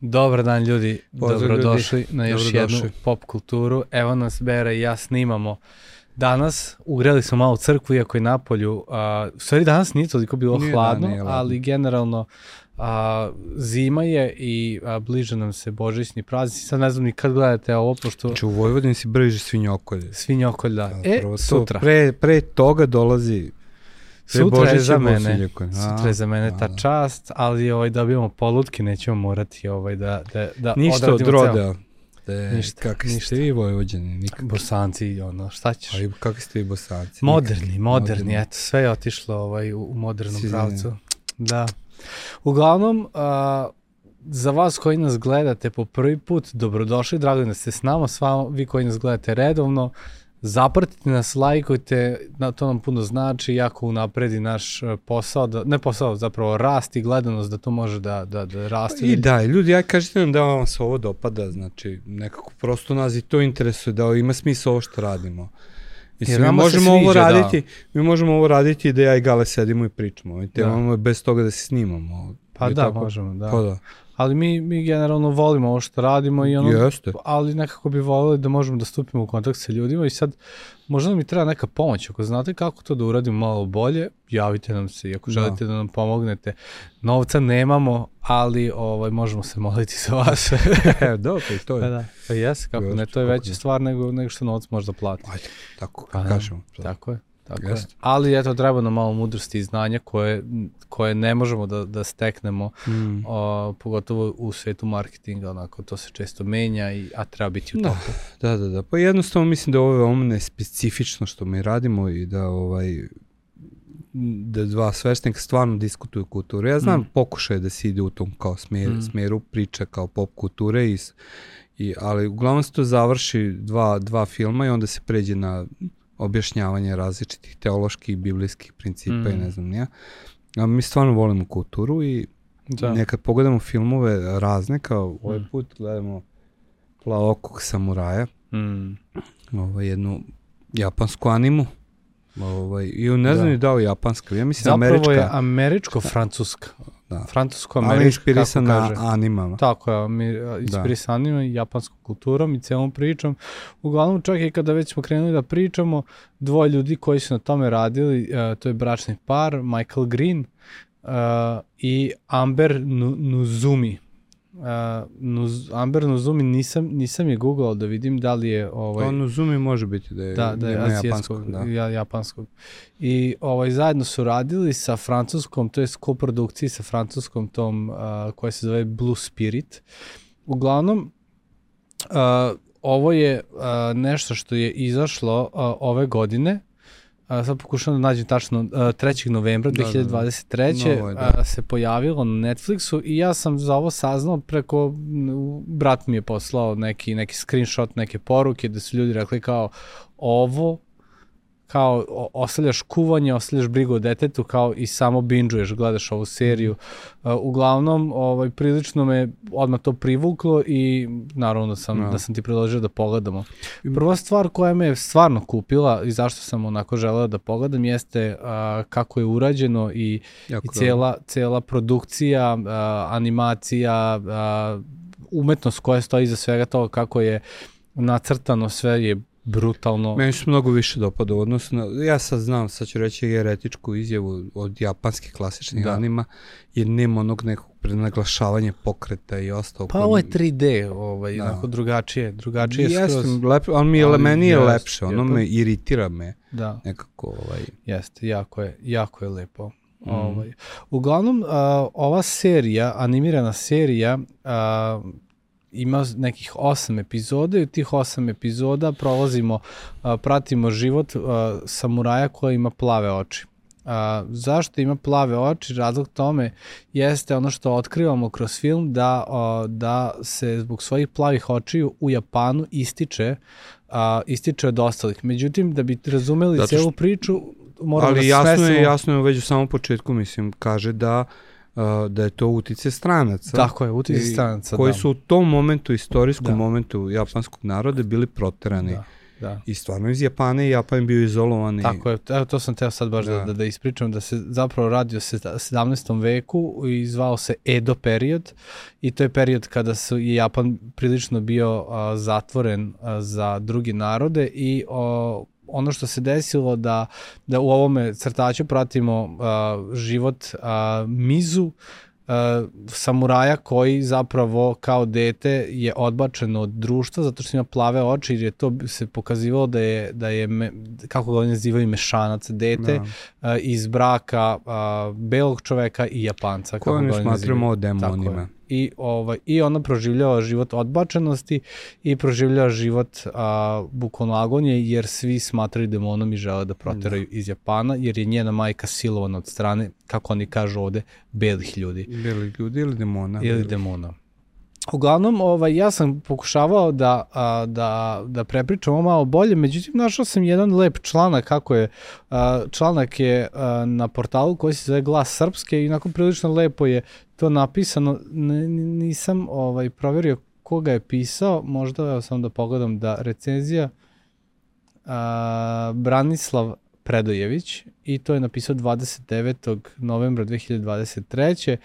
Dobar dan ljudi, Pozdrav, dobrodošli ljudi. na još Dobrodošli. jednu pop kulturu. Evo nas Bera i ja snimamo danas. Ugreli smo malo crkvu, iako je napolju. A, u stvari danas nije toliko bilo Nije, da, hladno, nije ladno. ali generalno a, zima je i a, bliže nam se božićni praznici. Sad ne znam ni kad gledate ovo, pošto Znači u Vojvodini si brži svinjokolje. svinjokolj da. Da, E, to, sutra. Pre, pre toga dolazi Sutra je Božića za mene. Sutra je za mene ta da, da. čast, ali ovaj, dobijamo polutke, nećemo morati ovaj, da, da, da Ništa od roda. De, Ništa, Kakvi ništa. ste vi Vojvođani? Nikak. Bosanci, ono, šta ćeš? A i kakvi ste vi Bosanci? Moderni, Nikak. moderni, eto, sve je otišlo ovaj, u, u modernom Svi pravcu. Da. Uglavnom, a, za vas koji nas gledate po prvi put, dobrodošli, drago je da ste s nama, sva, vi koji nas gledate redovno, zapratite nas, lajkujte, na, to nam puno znači, jako unapredi naš e, posao, da, ne posao, zapravo rast i gledanost, da to može da, da, da raste. I da, ljudi, aj kažete nam da vam se ovo dopada, znači nekako prosto nas i to interesuje, da ima smisla ovo što radimo. Mislim, mi možemo ovo sviđa, da. raditi, mi možemo ovo raditi da ja i Gale sedimo i pričamo. Ovim temama bez toga da se snimamo. Pa da, tako? možemo, da. Pa da. Ali mi, mi generalno volimo ovo što radimo i ono, Jeste. ali nekako bi volili da možemo da stupimo u kontakt sa ljudima i sad možda nam i treba neka pomoć. Ako znate kako to da uradimo malo bolje, javite nam se i ako Da. želite da nam pomognete. Novca nemamo, ali ovaj, možemo se moliti za vas. E, dobro, i to je. da, da. Pa jes, kako ne, to je veća stvar nego, nego što novac može da plati. Ajde, tako Pa da, kažemo. Tako je. Tako je. Ali eto, treba nam malo mudrosti i znanja koje, koje ne možemo da, da steknemo Mm. o, pogotovo u svetu marketinga, onako, to se često menja, i, a treba biti u Da. toku. Da, da, da. Pa jednostavno mislim da ovo je veoma nespecifično što mi radimo i da ovaj da dva sveštenika stvarno diskutuju kulturu. Ja znam Mm. pokušaj da se ide u tom kao smjer, Mm. smjeru priče kao pop kulture i, i ali uglavnom se to završi dva, dva filma i onda se pređe na objašnjavanje različitih teoloških i biblijskih principa i Mm. ne znam ja. A mi stvarno volimo kulturu i Da. Nekad pogledamo filmove razne, kao ovaj Mm. put gledamo Plaokog samuraja, Mm. ovaj, jednu japansku animu. Ovaj, I ne znam Da. ni da li japanska, ja mislim Zapravo američka, je američko-francuska. Da. ali Francusko-američka, inspirisana kako kaže. animama. Tako je, mi inspirisanima i japanskom kulturom i celom pričom. Uglavnom, čak i kada već smo krenuli da pričamo, dvoje ljudi koji su na tome radili, uh, to je bračni par, Michael Green uh, i Amber Nu- Nuzumi. Uh, Nuz, Amber Nuzumi nisam, nisam je googlao da vidim da li je ovaj, Ono Zumi može biti da je, da, da je ima azijskog, da. ja, japanskog. I ovaj, zajedno su radili sa francuskom, to je koprodukciji sa francuskom tom uh, koja se zove Blue Spirit. Uglavnom, uh, ovo je uh, nešto što je izašlo uh, ove godine, Uh, sad pokušavam da nađem tačno, uh, 3. novembra Da, da, da. 2023. Novo je, da. uh, se pojavilo na Netflixu i ja sam za ovo saznao preko, brat mi je poslao neki, neki screenshot, neke poruke da su ljudi rekli kao ovo kao ostavljaš kuvanje, ostavljaš brigu o detetu, kao i samo binđuješ, gledaš ovu seriju. Uh, uglavnom, ovaj, prilično me odmah to privuklo i naravno da sam, Da. da sam ti predložio da pogledamo. Prva stvar koja me je stvarno kupila i zašto sam onako želeo da pogledam jeste uh, kako je urađeno i, Jako i cijela, cijela produkcija, uh, animacija, uh, umetnost koja stoji iza svega toga, kako je nacrtano, sve je brutalno. Meni se mnogo više dopada u odnosu na, ja sad znam, sad ću reći jeretičku izjavu od japanskih klasičnih Da. anima, jer nema onog nekog prenaglašavanja pokreta i ostalo. Pa ovo je 3D, ovaj, Da. onako drugačije, drugačije Jeste, skroz. lep, ali mi je, Ali meni je jeste, lepše, ono je me iritira me Da, nekako, ovaj, jeste, jako je, jako je lepo. Mhm. Ovaj. Uglavnom, a, ova serija, animirana serija, a, ima nekih osam epizoda i tih osam epizoda prolazimo, a, pratimo život a, samuraja koja ima plave oči. A, zašto ima plave oči? Razlog tome jeste ono što otkrivamo kroz film da, a, da se zbog svojih plavih očiju u Japanu ističe a, ističe od ostalih. Međutim, da bi razumeli što- celu priču, moramo ali da jasno smestimo... je, jasno je već u samom početku, mislim, kaže da da je to utice stranaca. Tako je, i stranaca, Koji da. su u tom momentu, istorijskom Da. momentu japanskog naroda bili proterani Da. da. I stvarno iz Japana i Japan je bio izolovan. Tako je, evo to sam teo sad baš da. Da, da ispričam, da se zapravo radi o 17. veku i zvao se Edo period i to je period kada su i Japan prilično bio a, zatvoren a, za drugi narode i o, ono što se desilo da, da u ovome crtaču pratimo uh, život uh, Mizu, uh, samuraja koji zapravo kao dete je odbačen od društva zato što ima plave oči jer je to se pokazivalo da je, da je me, kako ga oni nazivaju mešanac dete da. uh, iz braka uh, belog čoveka i japanca. Koje oni smatramo demonima i, ovaj, i ona proživljava život odbačenosti i proživljava život a, bukvalno agonije jer svi smatraju demonom i žele da proteraju da. iz Japana jer je njena majka silovana od strane, kako oni kažu ovde, belih ljudi. Belih ljudi ili demona. Ili demona. Uglavnom, ovaj, ja sam pokušavao da, a, da, da prepričam ovo malo bolje, međutim, našao sam jedan lep članak, kako je, a, članak je a, na portalu koji se zove Glas Srpske i onako prilično lepo je to napisano, N, nisam ovaj, proverio koga je pisao, možda evo sam da pogledam da recenzija a, Branislav Predojević i to je napisao 29. novembra 2023.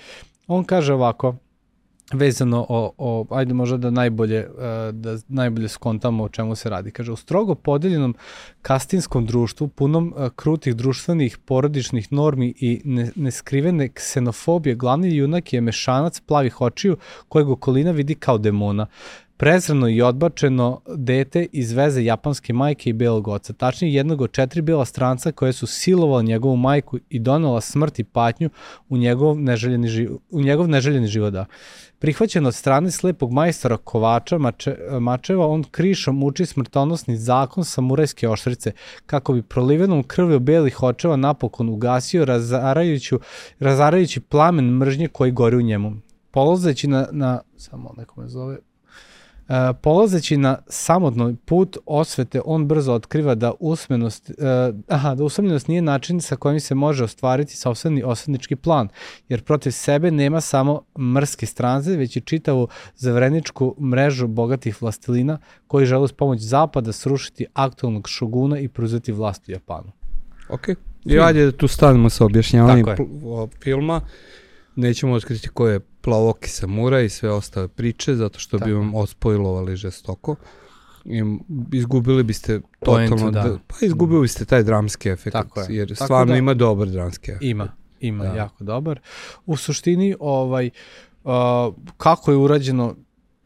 On kaže ovako, vezano o, o ajde možda da najbolje, e, da najbolje skontamo o čemu se radi. Kaže, u strogo podeljenom kastinskom društvu, punom e, krutih društvenih, porodičnih normi i ne, neskrivene ksenofobije, glavni junak je mešanac plavih očiju kojeg okolina vidi kao demona prezrano i odbačeno dete iz veze japanske majke i belog oca, tačnije jednog od četiri bela stranca koje su silovala njegovu majku i donela smrt i patnju u njegov neželjeni, život, u njegov neželjeni život. Da. Prihvaćen od strane slepog majstora Kovača Mače, Mačeva, on krišom uči smrtonosni zakon samurajske oštrice, kako bi prolivenom krvlju belih očeva napokon ugasio razarajući, razarajući plamen mržnje koji gori u njemu. Polazeći na, na samo neko me zove, polazeći na samotno put osvete, on brzo otkriva da usmenost, uh, aha, da usamljenost nije način sa kojim se može ostvariti sopstveni osvetnički plan, jer protiv sebe nema samo mrske stranze, već i čitavu zavreničku mrežu bogatih vlastelina koji žele uz pomoć zapada srušiti aktualnog šuguna i preuzeti vlast u Japanu. Ok, i ajde da tu stanemo sa objašnjavanjem filma. Nećemo otkriti ko je plavoki samura i sve ostale priče, zato što Tako. bi vam ospojlovali žestoko. I izgubili biste totalno, Point, da. da. pa izgubili biste taj dramski efekt, Tako je. jer Tako stvarno da, ima dobar dramski efekt. Ima, ima da. jako dobar. U suštini, ovaj, uh, kako je urađeno,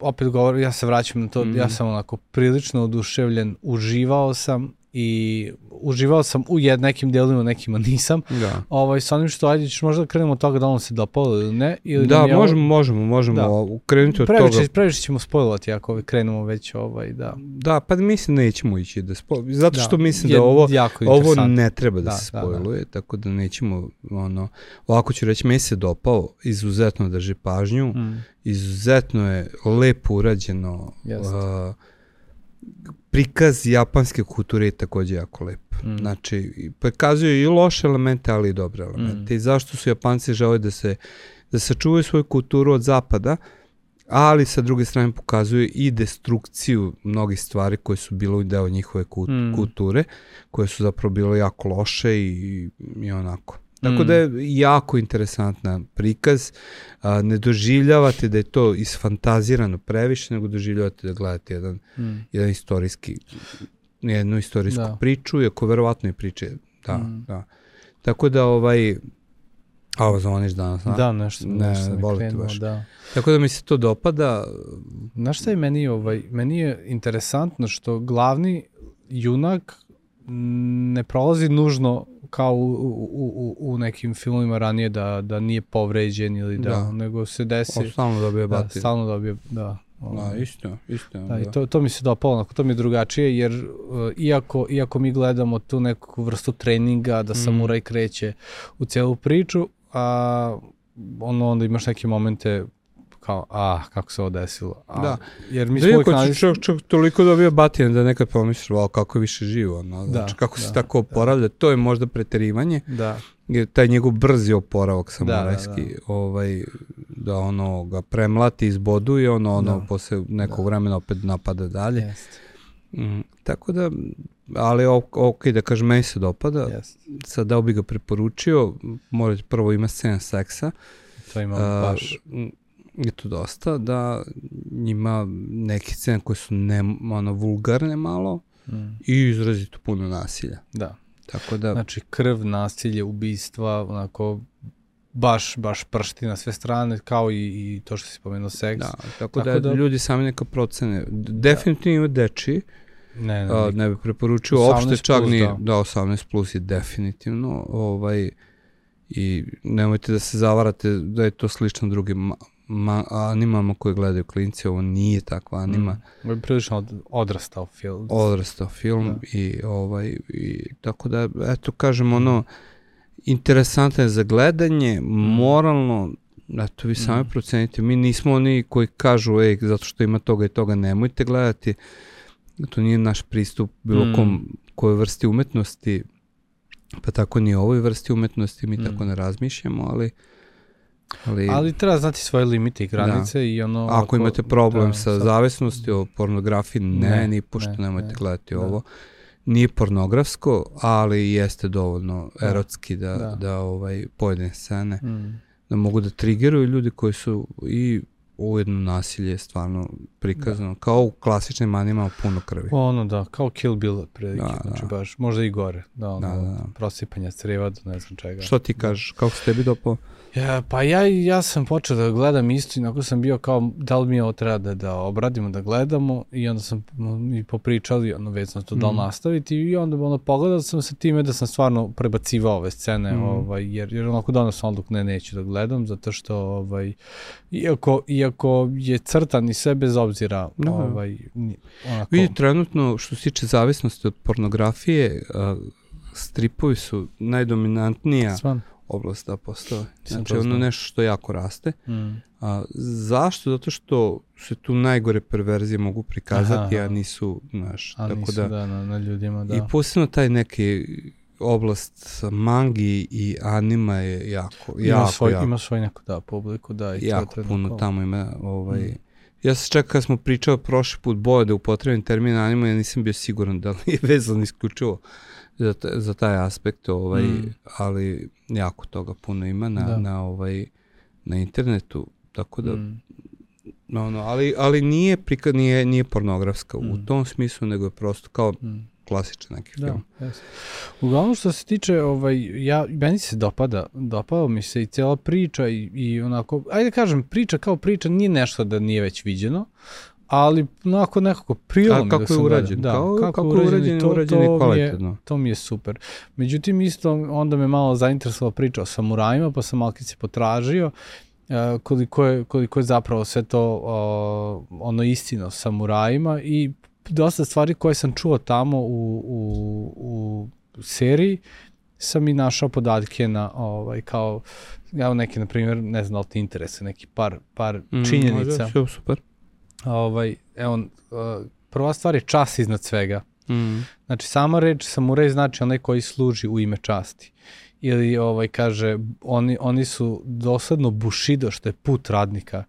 opet govorim, ja se vraćam na to, mm -hmm. ja sam onako prilično oduševljen, uživao sam, i uživao sam u jed nekim delima, nekima nisam. Da. Ovaj, sa onim što ajde ćeš možda da krenemo od toga da on se dopalo ili ne. Ili da, da možemo, ovo... možemo, možemo da. krenuti od previše, toga. Previše ćemo spojlovati ako ovaj, krenemo već ovaj, da. Da, pa mislim nećemo ići da spojlujemo, zato da, što da, mislim da ovo, ovo ne treba da, da se spojluje, da, da. tako da nećemo, ono, ovako ću reći, meni se dopao, izuzetno drži pažnju, mm. izuzetno je lepo urađeno, Jeste. uh, prikaz japanske kulture je takođe jako lep. Mm. Znači, prikazuje i loše elemente, ali i dobre elemente. Mm. I zašto su Japanci žele da se da sačuvaju svoju kulturu od zapada, ali sa druge strane pokazuje i destrukciju mnogih stvari koje su bile deo njihove mm. kulture, koje su zapravo bile jako loše i, i onako. Tako da je mm. jako interesantna prikaz. A, ne doživljavate da je to isfantazirano previše, nego doživljavate da gledate jedan, mm. jedan istorijski, jednu istorijsku da. priču, iako verovatno je priče. Da, mm. da. Tako da ovaj, a ovo zvoniš danas, a? Da, nešto, ne, nešto ne krenuo, baš. da. Tako da mi se to dopada. Znaš šta je meni, ovaj, meni je interesantno što glavni junak ne prolazi nužno kao u, u, u, nekim filmovima ranije da, da nije povređen ili da, da. nego se desi... On stalno dobije da, batir. Stalno dobije, da. Da, isto, isto. Da, da. i to, to mi se dopalo, onako, to mi je drugačije, jer uh, iako, iako mi gledamo tu neku vrstu treninga da mm. samuraj kreće u celu priču, a ono onda imaš neke momente kao, ah, kako se ovo desilo. A, da. Jer mi da, smo uvijek čak, čak toliko dobio batine da nekad pomisliš, wow, kako je više živo. No? Da, znači, kako da, se tako da. oporavlja, da. to je možda preterivanje. Da. Jer taj njegov brzi oporavak samurajski, da, da, da. ovaj, da ono ga premlati, izboduje, ono, ono, da. posle nekog da. vremena opet napada dalje. Jeste. Mm, tako da, ali ok, da kažem, meni se dopada. Yes. Sad da bi ga preporučio, morate prvo ima scena seksa. To ima uh, baš. Je to dosta, da ima neke scene koje su ne, ono, vulgarne malo mm. i izrazito puno nasilja. Da. Tako da... Znači krv, nasilje, ubistva, onako baš, baš pršti na sve strane, kao i, i to što si pomenuo seks. Da, tako, tako da, da, ljudi sami neka procene. Definitivno da. deči, ne, ne, a, ne bi preporučio uopšte čak ni, da. da 18 plus je definitivno, ovaj, i nemojte da se zavarate da je to slično drugim ma, animama koje gledaju klinci, ovo nije takva anima. Mm. Ovo je prilično od, odrastao film. Odrastao film da. i ovaj, i tako da, eto, kažem, ono, interesantno je za gledanje, mm. moralno, eto vi sami mm. procenite, mi nismo oni koji kažu, ej, zato što ima toga i toga, nemojte gledati, to nije naš pristup bilo mm. kom, kojoj vrsti umetnosti, pa tako ni ovoj vrsti umetnosti, mi mm. tako ne razmišljamo, ali Ali, ali treba znati svoje limite i granice da. i ono... Ako, ako imate problem da, sa sad... zavisnosti o pornografiji, ne, ne ni pošto ne, nemojte ne, gledati da. ovo nije pornografsko, ali jeste dovoljno da. erotski da, da. da ovaj, pojedine scene mm. da mogu da trigeruju ljudi koji su i ujedno nasilje stvarno prikazano, da. kao u klasičnim animama puno krvi. Ono da, kao Kill Bill prilike, da, znači da. baš, možda i gore, da, ono, da, da, da. prosipanja creva do ne znam čega. Što ti kažeš, kako se tebi dopao? Ja, pa ja, ja sam počeo da gledam isto, inako sam bio kao, da li mi ovo treba da, da obradimo, da gledamo i onda sam i popričali, ono, već sam to mm. da li mhm. nastaviti i onda ono, pogledao sam se time da sam stvarno prebacivao ove scene, mm. ovaj, jer, jer onako danas odluk ne, neću da gledam, zato što, ovaj, iako, iako je crtan i sve bez obzira, no. ovaj, onako... Vidi, trenutno, što se tiče zavisnosti od pornografije, stripovi su najdominantnija Svan oblast da postoje. Znači ono nešto što jako raste. Mm. A, zašto? Zato što se tu najgore perverzije mogu prikazati, aha, aha. a nisu, znaš, a tako nisu, da, da na, na ljudima, da. I posebno taj neki oblast mangi i anima je jako, ima jako, svoj, jako. Ima svoj neko, da, publiku, da. I jako puno tamo ima, ovaj, mm. Ja se čak kad smo pričali prošli put boje da upotrebim termin anima, ja nisam bio siguran da li je vezan isključivo za, za taj aspekt, ovaj, mm. ali jako toga puno ima na, da. na, ovaj, na internetu, tako da mm. no, no, ali, ali nije, prika, nije, nije pornografska mm. u tom smislu, nego je prosto kao mm. Klasičan neki da, film. Yes. Uglavnom što se tiče, ovaj, ja, meni se dopada, dopadao mi se i cijela priča i, i onako, ajde da kažem, priča kao priča nije nešto da nije već viđeno, ali onako nekako prilo mi da je urađen, da, kao, kako, kako je urađen, to, urađen to, kvalitetno. Mi je, to mi je super. Međutim, isto onda me malo zainteresovala priča o samurajima, pa sam malkice potražio uh, koliko, je, koliko je zapravo sve to uh, ono istina o samurajima i dosta stvari koje sam čuo tamo u, u, u seriji sam i našao podatke na ovaj kao ja neki na primjer ne znam da li ti interese neki par par mm, činjenica. Mm, super ovaj, evo, uh, prva stvar je čas iznad svega. Mm. Znači, sama reč samuraj znači onaj koji služi u ime časti. Ili ovaj kaže, oni, oni su dosadno bushido, što je put radnika.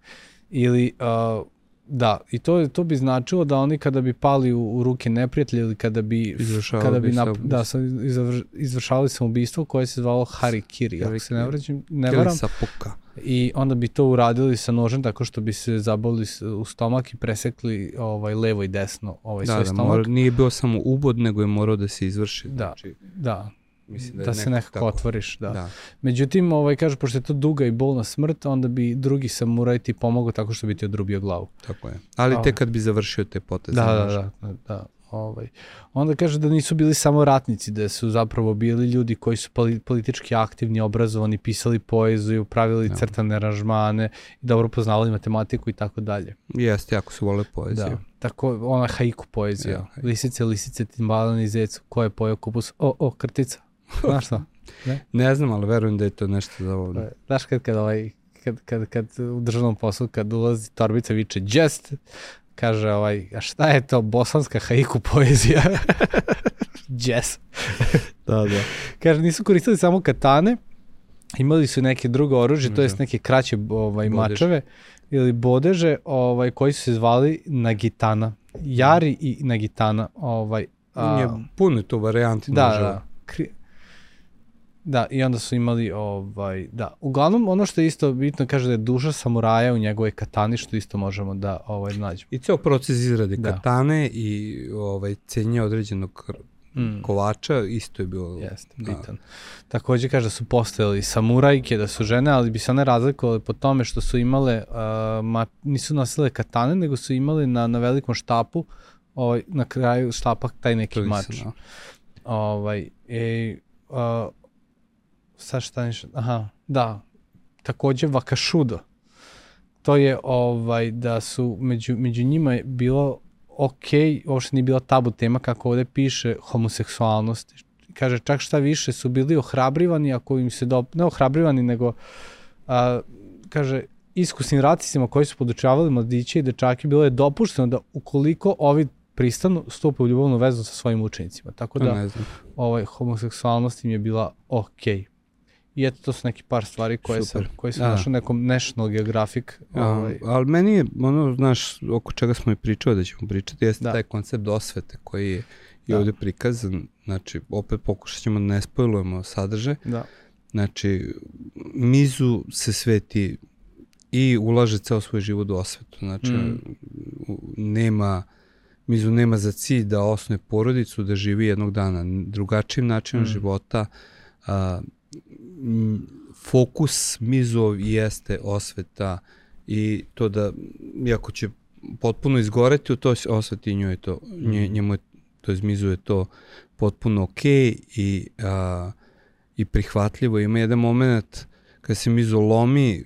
Ili uh, Da, i to to bi značilo da oni kada bi pali u, u ruke neprijatelja ili kada bi kada bi nap, da sa izvršavali samoubistvo koje se zvalo harikiri, ako se ne vraćam, ne varam. I onda bi to uradili sa nožem tako što bi se zaboli u stomak i presekli ovaj levo i desno ovaj da, svoj da, stomak. Mora, nije bio samo ubod, nego je morao da se izvrši. Da, znači, da. Mislim da, da se nekako tako. otvoriš, da. da. Međutim, ovaj, kaže, pošto je to duga i bolna smrt, onda bi drugi samuraj ti pomogao tako što bi ti odrubio glavu. Tako je. Ali ovaj. tek kad bi završio te poteze. Da, da, da, da, da. Ovaj. Onda kaže da nisu bili samo ratnici, da su zapravo bili ljudi koji su politički aktivni, obrazovani, pisali poeziju, pravili da. crtane aranžmane dobro poznavali matematiku i tako dalje. Jeste, jako su vole poeziju. Da. Tako, ona haiku poezija. Ja, lisice, lisice, timbalan i zec, ko je pojao kupus? O, o, krtica. Znaš šta? Ne? ne znam, ali verujem da je to nešto za ovo. Pa, znaš kad, kad, ovaj, kad, kad, kad u državnom poslu, kad ulazi torbica viče just, kaže ovaj, a šta je to bosanska haiku poezija? jazz. da, da. Kaže, nisu koristili samo katane, imali su neke drugo oružje, to jest neke kraće ovaj, mačeve ili bodeže ovaj, koji su se zvali Nagitana. Jari i Nagitana. Ovaj, a, je, puno to varijanti. Da, da. Kri, da, i onda su imali, ovaj, da, uglavnom ono što je isto bitno kaže da je duša samuraja u njegovoj katani, što isto možemo da ovaj, nađemo. I ceo proces izrade da. katane i ovaj, cenje određenog mm. kovača isto je bilo Jeste, bitan. Da. Takođe kaže da su postojali samurajke, da su žene, ali bi se one razlikovali po tome što su imale, uh, ma, nisu nosile katane, nego su imale na, na velikom štapu, ovaj, na kraju štapa taj neki mač. Da. Ovaj, e, uh, sad šta niš, aha, da, takođe Vakashudo. To je ovaj da su među, među njima je bilo ok, uopšte nije bila tabu tema kako ovde piše homoseksualnost. Kaže, čak šta više su bili ohrabrivani, ako im se do... ne ohrabrivani, nego a, kaže, iskusnim racisima koji su podučavali mladiće i dečake, bilo je dopušteno da ukoliko ovi pristanu, stupe u ljubavnu vezu sa svojim učenicima. Tako da, ovaj, homoseksualnost im je bila okej. Okay. I eto, to su neki par stvari koje Super. sam, koje sam da. našao nekom National Geographic. Ovaj. ali meni je, ono, znaš, oko čega smo i pričali da ćemo pričati, jeste da. taj koncept osvete koji je i da. ovde prikazan. Znači, opet pokušat ćemo da ne spojlujemo sadržaj. Da. Znači, Mizu se sveti i ulaže ceo svoj život u osvetu. Znači, mm. nema... Mizu nema za cilj da osnuje porodicu, da živi jednog dana drugačijim načinom mm. života, a, fokus Mizov jeste osveta i to da, iako će potpuno izgoreti u toj osveti, njoj je to, nje, mhm. njemu je, to je Mizu je to potpuno okej okay i, a, i prihvatljivo. Ima jedan moment kad se Mizu lomi,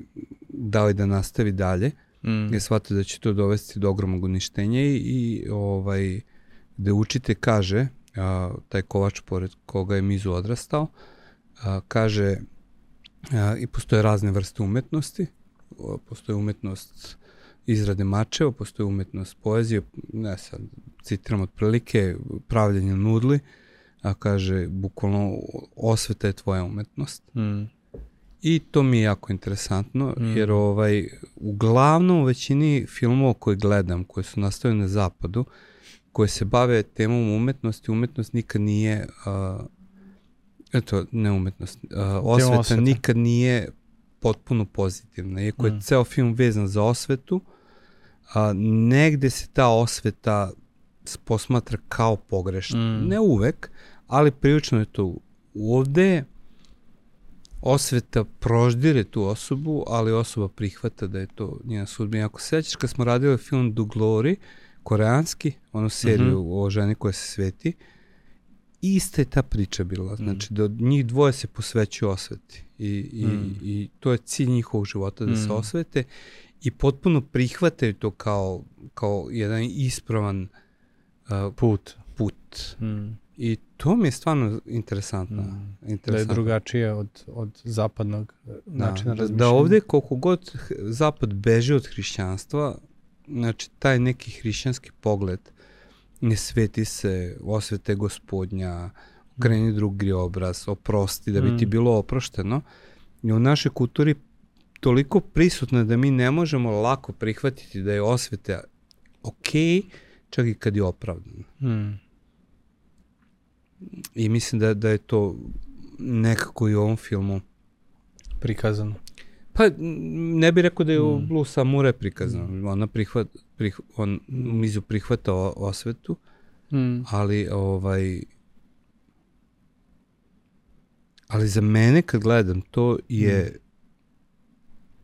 da li da nastavi dalje, mm. je shvatio da će to dovesti do ogromnog uništenja i, i ovaj, gde učite kaže, a, taj kovač pored koga je Mizu odrastao, a, kaže a, i postoje razne vrste umetnosti, postoje umetnost izrade mačeva, postoje umetnost poezije, ne sad citiram otprilike, pravljenje nudli, a kaže bukvalno osveta je tvoja umetnost. Mm. I to mi je jako interesantno, mm. jer ovaj, uglavnom u većini filmova koje gledam, koje su nastavljene na zapadu, koje se bave temom umetnosti, umetnost nikad nije uh, Eto, neumetnost. Uh, osveta, osveta nikad nije potpuno pozitivna. Iako mm. je ceo film vezan za osvetu, a, negde se ta osveta posmatra kao pogrešna. Mm. Ne uvek, ali prilično je to ovde osveta proždire tu osobu, ali osoba prihvata da je to njena sudbina. Ako sećaš kad smo radili film Do Glory, koreanski, onu seriju mm -hmm. o ženi koja se sveti, uh, ista je ta priča bila. Mm. Znači, da njih dvoje se posvećuju osveti. I, i, mm. i to je cilj njihovog života, da mm. se osvete i potpuno prihvataju to kao, kao jedan ispravan uh, put. put. Mm. I to mi je stvarno interesantno. Mm. interesantno. Da je drugačije od, od zapadnog uh, da, načina da, razmišljanja. Da ovde koliko god zapad beže od hrišćanstva, znači taj neki hrišćanski pogled ne sveti se, osvete gospodnja, okreni drugi obraz, oprosti, da bi ti mm. bilo oprošteno. I u našoj kulturi toliko prisutno da mi ne možemo lako prihvatiti da je osveta ok, čak i kad je opravdano. Mm. I mislim da, da je to nekako i u ovom filmu prikazano. Pa ne bih rekao da je u mm. Blue Samurai prikazano. Ona prihvat, prih, on. Mizu prihvata o, osvetu, mm. ali ovaj ali za mene kad gledam to je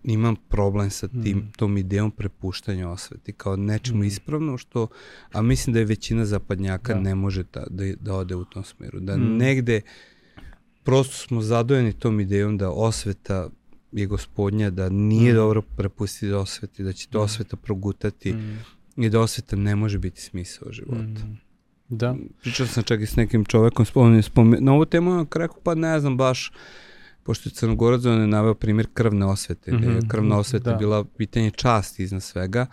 mm. imam problem sa tim mm. tom idejom prepuštanja osveti kao nečemu mm. ispravno što a mislim da je većina zapadnjaka da. ne može ta, da, da ode u tom smeru da mm. negde prosto smo zadojeni tom idejom da osveta je gospodnja, da nije mm. dobro prepustiti osveti, da će to mm. osveta progutati mm. i da osveta ne može biti smisao života. Mm. Da. Pričao sam čak i s nekim čovekom, spomenuo spome, na ovu temu, on rekao, pa ne znam baš, pošto je Crnogorac, on je naveo primjer krvne osvete, mm -hmm. je krvna osveta da. bila pitanje časti iznad svega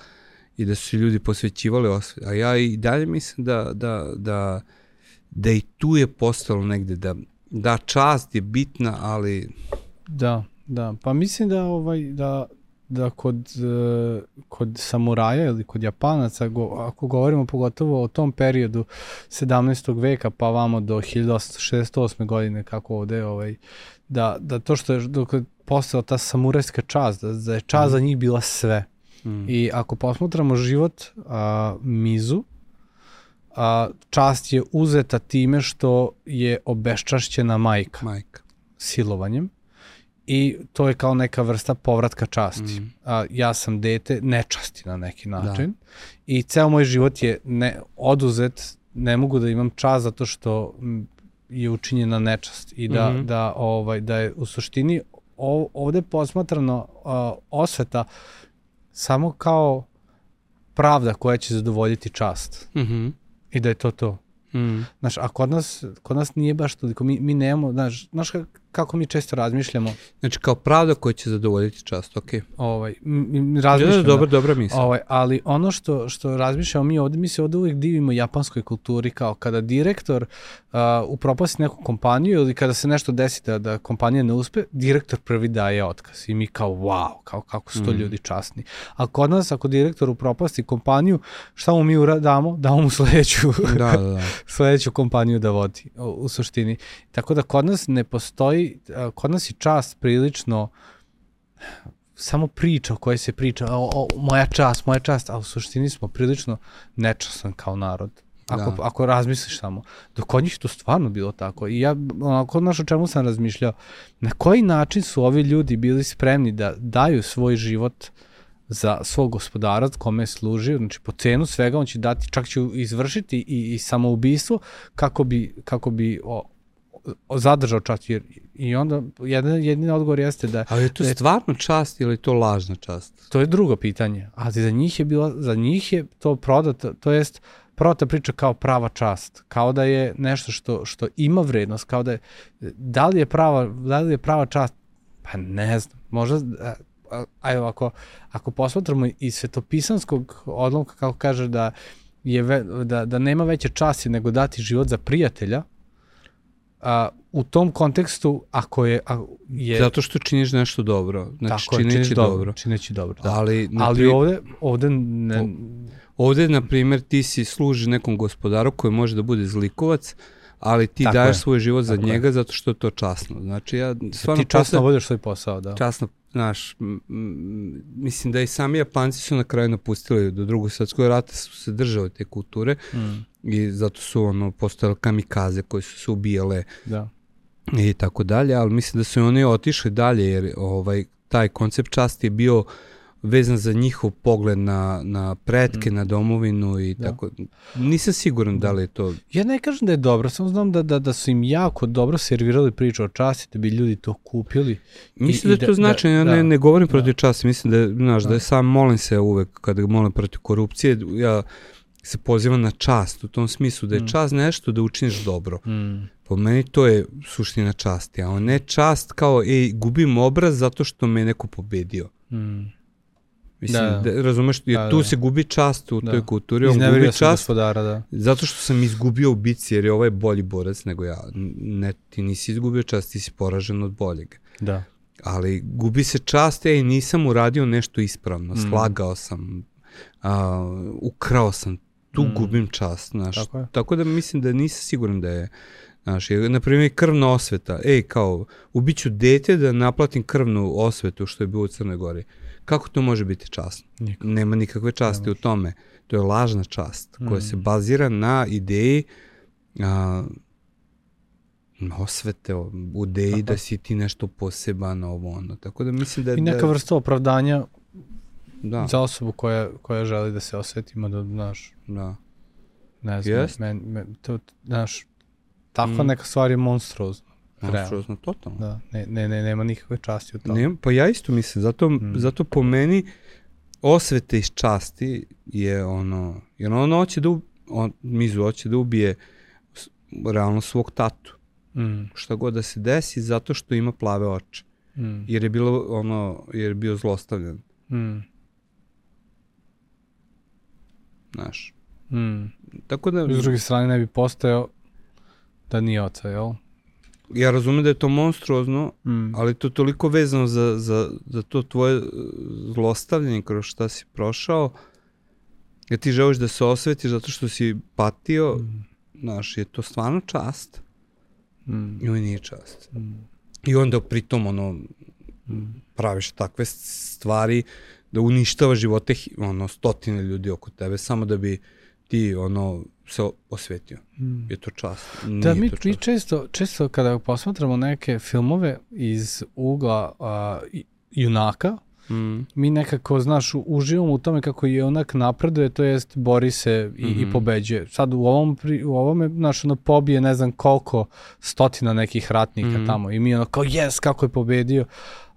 i da su ljudi posvećivali osvete. A ja i dalje mislim da, da, da, da i tu je postalo negde da, da čast je bitna, ali... Da, Da, pa mislim da ovaj da da kod, uh, kod samuraja ili kod japanaca, go, ako govorimo pogotovo o tom periodu 17. veka pa vamo do 1868. godine kako ovde, ovaj, da, da to što je dok je postala ta samurajska čast, da, da je čast mm. za njih bila sve. Mm. I ako posmatramo život a, Mizu, a, čast je uzeta time što je obeščašćena majka. Majka. Silovanjem i to je kao neka vrsta povratka časti. Mm. A, ja sam dete nečasti na neki da. način da. i ceo moj život je ne, oduzet, ne mogu da imam čast zato što je učinjena nečast i da, mm -hmm. da, ovaj, da je u suštini ov, ovde posmatrano uh, osveta samo kao pravda koja će zadovoljiti čast. Mm -hmm. I da je to to. Mm. Znaš, a kod nas, kod nas nije baš toliko, mi, mi nemamo, znaš, znaš kako mi često razmišljamo. Znači kao pravda koja će zadovoljiti čast, ok. Ovaj, mi razmišljamo. Da, dobro, dobra misla. Ovaj, ali ono što, što razmišljamo mi ovde, mi se ovde uvijek divimo japanskoj kulturi, kao kada direktor uh, upropasti neku kompaniju ili kada se nešto desi da, da kompanija ne uspe, direktor prvi daje otkaz i mi kao wow, kao kako su to mm. ljudi časni. A kod nas ako direktor upropasti kompaniju, šta mu mi uradamo? Damo mu sledeću, da, da, da. sledeću kompaniju da vodi u, u suštini. Tako da kod nas ne postoji kod nas je čast prilično samo priča o kojoj se priča, o, o, moja čast, moja čast, a u suštini smo prilično nečasan kao narod. Ako, da. ako razmisliš samo. Dok kod njih to stvarno bilo tako. I ja, onako, znaš o čemu sam razmišljao, na koji način su ovi ljudi bili spremni da daju svoj život za svog gospodara kome je služio, znači po cenu svega on će dati, čak će izvršiti i, i samoubistvo kako bi, kako bi o, zadržao čast jer i onda jedan jedini odgovor jeste da Ali je to da je, stvarno čast ili je to lažna čast? To je drugo pitanje, ali za njih je bilo za njih je to prodato, to jest prodata priča kao prava čast, kao da je nešto što što ima vrednost, kao da je da li je prava da li je prava čast pa ne znam, možda ajde ako ako posmatramo iz svetopisanskog odlomka kako kaže da je da da nema veće časti nego dati život za prijatelja, a, u tom kontekstu, ako je... A, je Zato što činiš nešto dobro. Znači, tako čineći činiš dobro. dobro. Čineći dobro. Da. Ali, Ali ovde, ovde ne... Ovde, na primjer, ti si služi nekom gospodaru koji može da bude zlikovac, ali ti tako daješ je. svoj život za tako njega je. zato što je to časno. Znači, ja stvarno... Ti časno vodiš svoj posao, da. Časno, znaš, mislim da i sami Japanci su na kraju napustili do drugog svetskog rata su se držali te kulture. Mm i zato su ono postojale kamikaze koje su se ubijale da. i tako dalje, ali mislim da su oni otišli dalje jer ovaj taj koncept časti je bio vezan za njihov pogled na, na pretke, mm. na domovinu i da. tako. Nisam siguran da li je to... Ja ne kažem da je dobro, samo znam da, da, da su im jako dobro servirali priču o časti, da bi ljudi to kupili. Mislim da je to da, značajno, ja da, ne, ne govorim da. protiv časti, mislim da, znaš, da. da je sam molim se uvek kada molim protiv korupcije, ja se poziva na čast, u tom smislu da je mm. čast nešto da učiniš dobro. Mm. Po meni to je suština časti, a ne čast kao, ej, gubim obraz zato što me neko pobedio. Mm. Mislim, da, da, razumeš, jer da, tu da. se gubi čast u da. toj kulturi, on gubi čast gospodara, da. zato što sam izgubio u bici, jer je ovaj bolji borac nego ja. Ne, ti nisi izgubio čast, ti si poražen od boljeg. Da. Ali gubi se čast, ej, nisam uradio nešto ispravno, mm. slagao sam, a, ukrao sam tu mm. gubim čast, znaš. Tako, Tako da mislim da nisam siguran da je Znaš, je, na primjer, krvna osveta. Ej, kao, ubiću dete da naplatim krvnu osvetu što je bilo u Crnoj Gori. Kako to može biti čast? Nikak. Nema nikakve časti Nema. u tome. To je lažna čast mm. koja se bazira na ideji a, osvete, u ideji da si ti nešto poseban, ovo ono. Tako da mislim da... I neka da, vrsta opravdanja da. za osobu koja, koja želi da se osvetimo, da, znaš, da. ne znam, yes. men, men, to, znaš, takva mm. neka stvar je monstruozna. Monstruozna, totalno. Da, ne, ne, ne, nema nikakve časti u tome. Ne, pa ja isto mislim, zato, mm. zato po meni osvete iz časti je ono, jer on hoće da, on, Mizu hoće da ubije realno svog tatu. Mm. Šta god da se desi, zato što ima plave oči. Mm. Jer je bilo ono, jer je bio zlostavljan. Mm znaš. Mm. Tako da... S druge strane ne bi postojao da nije oca, jel? ja razumem da je to monstruozno, mm. ali to toliko vezano za, za, za to tvoje uh, zlostavljanje kroz šta si prošao, ja ti želiš da se osvetiš zato što si patio, mm. znaš, je to stvarno čast. Mm. I ovo nije čast. Mm. I onda pritom, ono, mm. praviš takve stvari da uništava živote ono, stotine ljudi oko tebe samo da bi ti ono se osvetio. Mm. Je to čast. Nije da, mi, mi često, često kada posmatramo neke filmove iz ugla uh, junaka, mm. mi nekako, znaš, uživamo u tome kako je onak napreduje, to jest bori se i, mm. i mhm. pobeđuje. Sad u ovom, pri, u ovome, znaš, ono pobije ne znam koliko stotina nekih ratnika mm. tamo i mi ono kao, jes, kako je pobedio.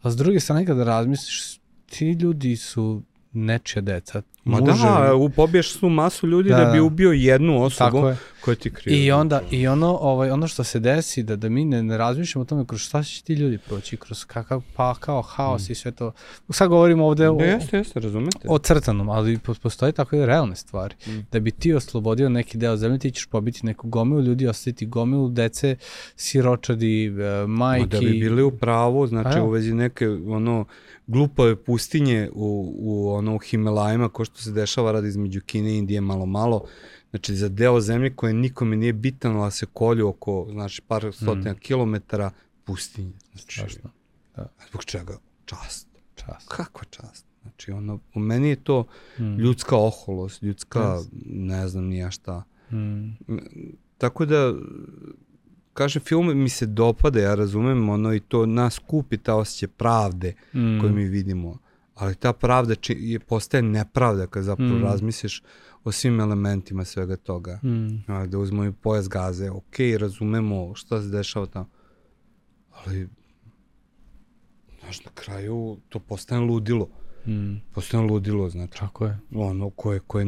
A s druge strane, kada razmisliš, ti ljudi su nečija deca. Ma muže, da, pobiješ su masu ljudi da, da bi ubio jednu osobu koja ti krivo. I onda i ono ovaj ono što se desi da da mi ne, ne razmišljamo o tome kroz šta će ti ljudi proći kroz kakav pa kao haos mm. i sve to. Sad govorimo ovde o, jeste, jeste, razumete. O crtanom, ali postoji tako i realne stvari. Mm. Da bi ti oslobodio neki deo zemlje, ti ćeš pobiti neku gomilu ljudi, ostaviti gomilu dece, siročadi, majki. Ma da bi bili u pravu, znači u vezi neke ono glupave pustinje u, u ono u Himalajima, ko što se dešava radi između Kine i Indije malo malo, znači za deo zemlje koje nikome nije bitno, da se kolju oko znači, par stotina mm. kilometara pustinje. Znači, Strašno. Da. Zbog čega? Čast. Čast. Kakva čast? Znači, ono, u meni je to mm. ljudska oholost, ljudska, yes. ne znam nija šta. Mm. Tako da, kaže, film mi se dopada, ja razumem, ono, i to nas kupi ta osjećaj pravde mm. koju mi vidimo. Ali ta pravda či, je, postaje nepravda kad zapravo mm. razmisliš o svim elementima svega toga. Mm. Da uzmemo i pojas gaze, ok, razumemo šta se dešava tamo. Ali, znaš, na kraju to postane ludilo. Mm. Postane ludilo, znači. Tako je. Ono koje, koje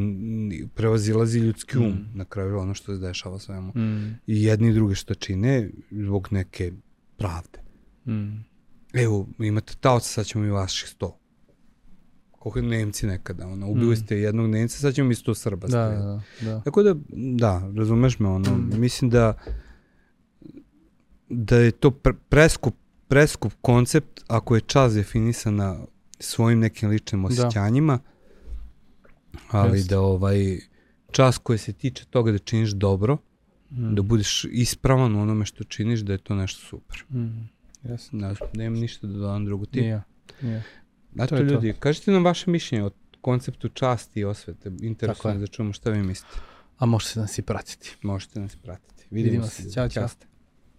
prevazilazi ljudski um, mm. na kraju ono što se dešava svemu. Mm. I jedni i drugi što čine zbog neke pravde. Mm. Evo, imate taoca, sad ćemo i vaših sto. Koliko Nemci nekada, ono, ubili mm. ste jednog Nemca, sad ćemo mi sto Srba. Da, da, da. Tako da, da, razumeš me, ono, mm. mislim da da je to pre, preskup, preskup koncept ako je čas definisana svojim nekim ličnim da. osjećanjima, da. ali Just. da ovaj čas koji se tiče toga da činiš dobro, mm. da budeš ispravan u onome što činiš, da je to nešto super. Mm. Yes. Da, nemam ništa da dodam drugo ti. Nije. Nije. Dakle, to ljudi, to. kažite nam vaše mišljenje o konceptu časti i osvete. Interesuje da čujemo šta vi mislite. A možete nas i pratiti. Možete nas i pratiti. Vidimo, Vidimo se. Ćao, čao.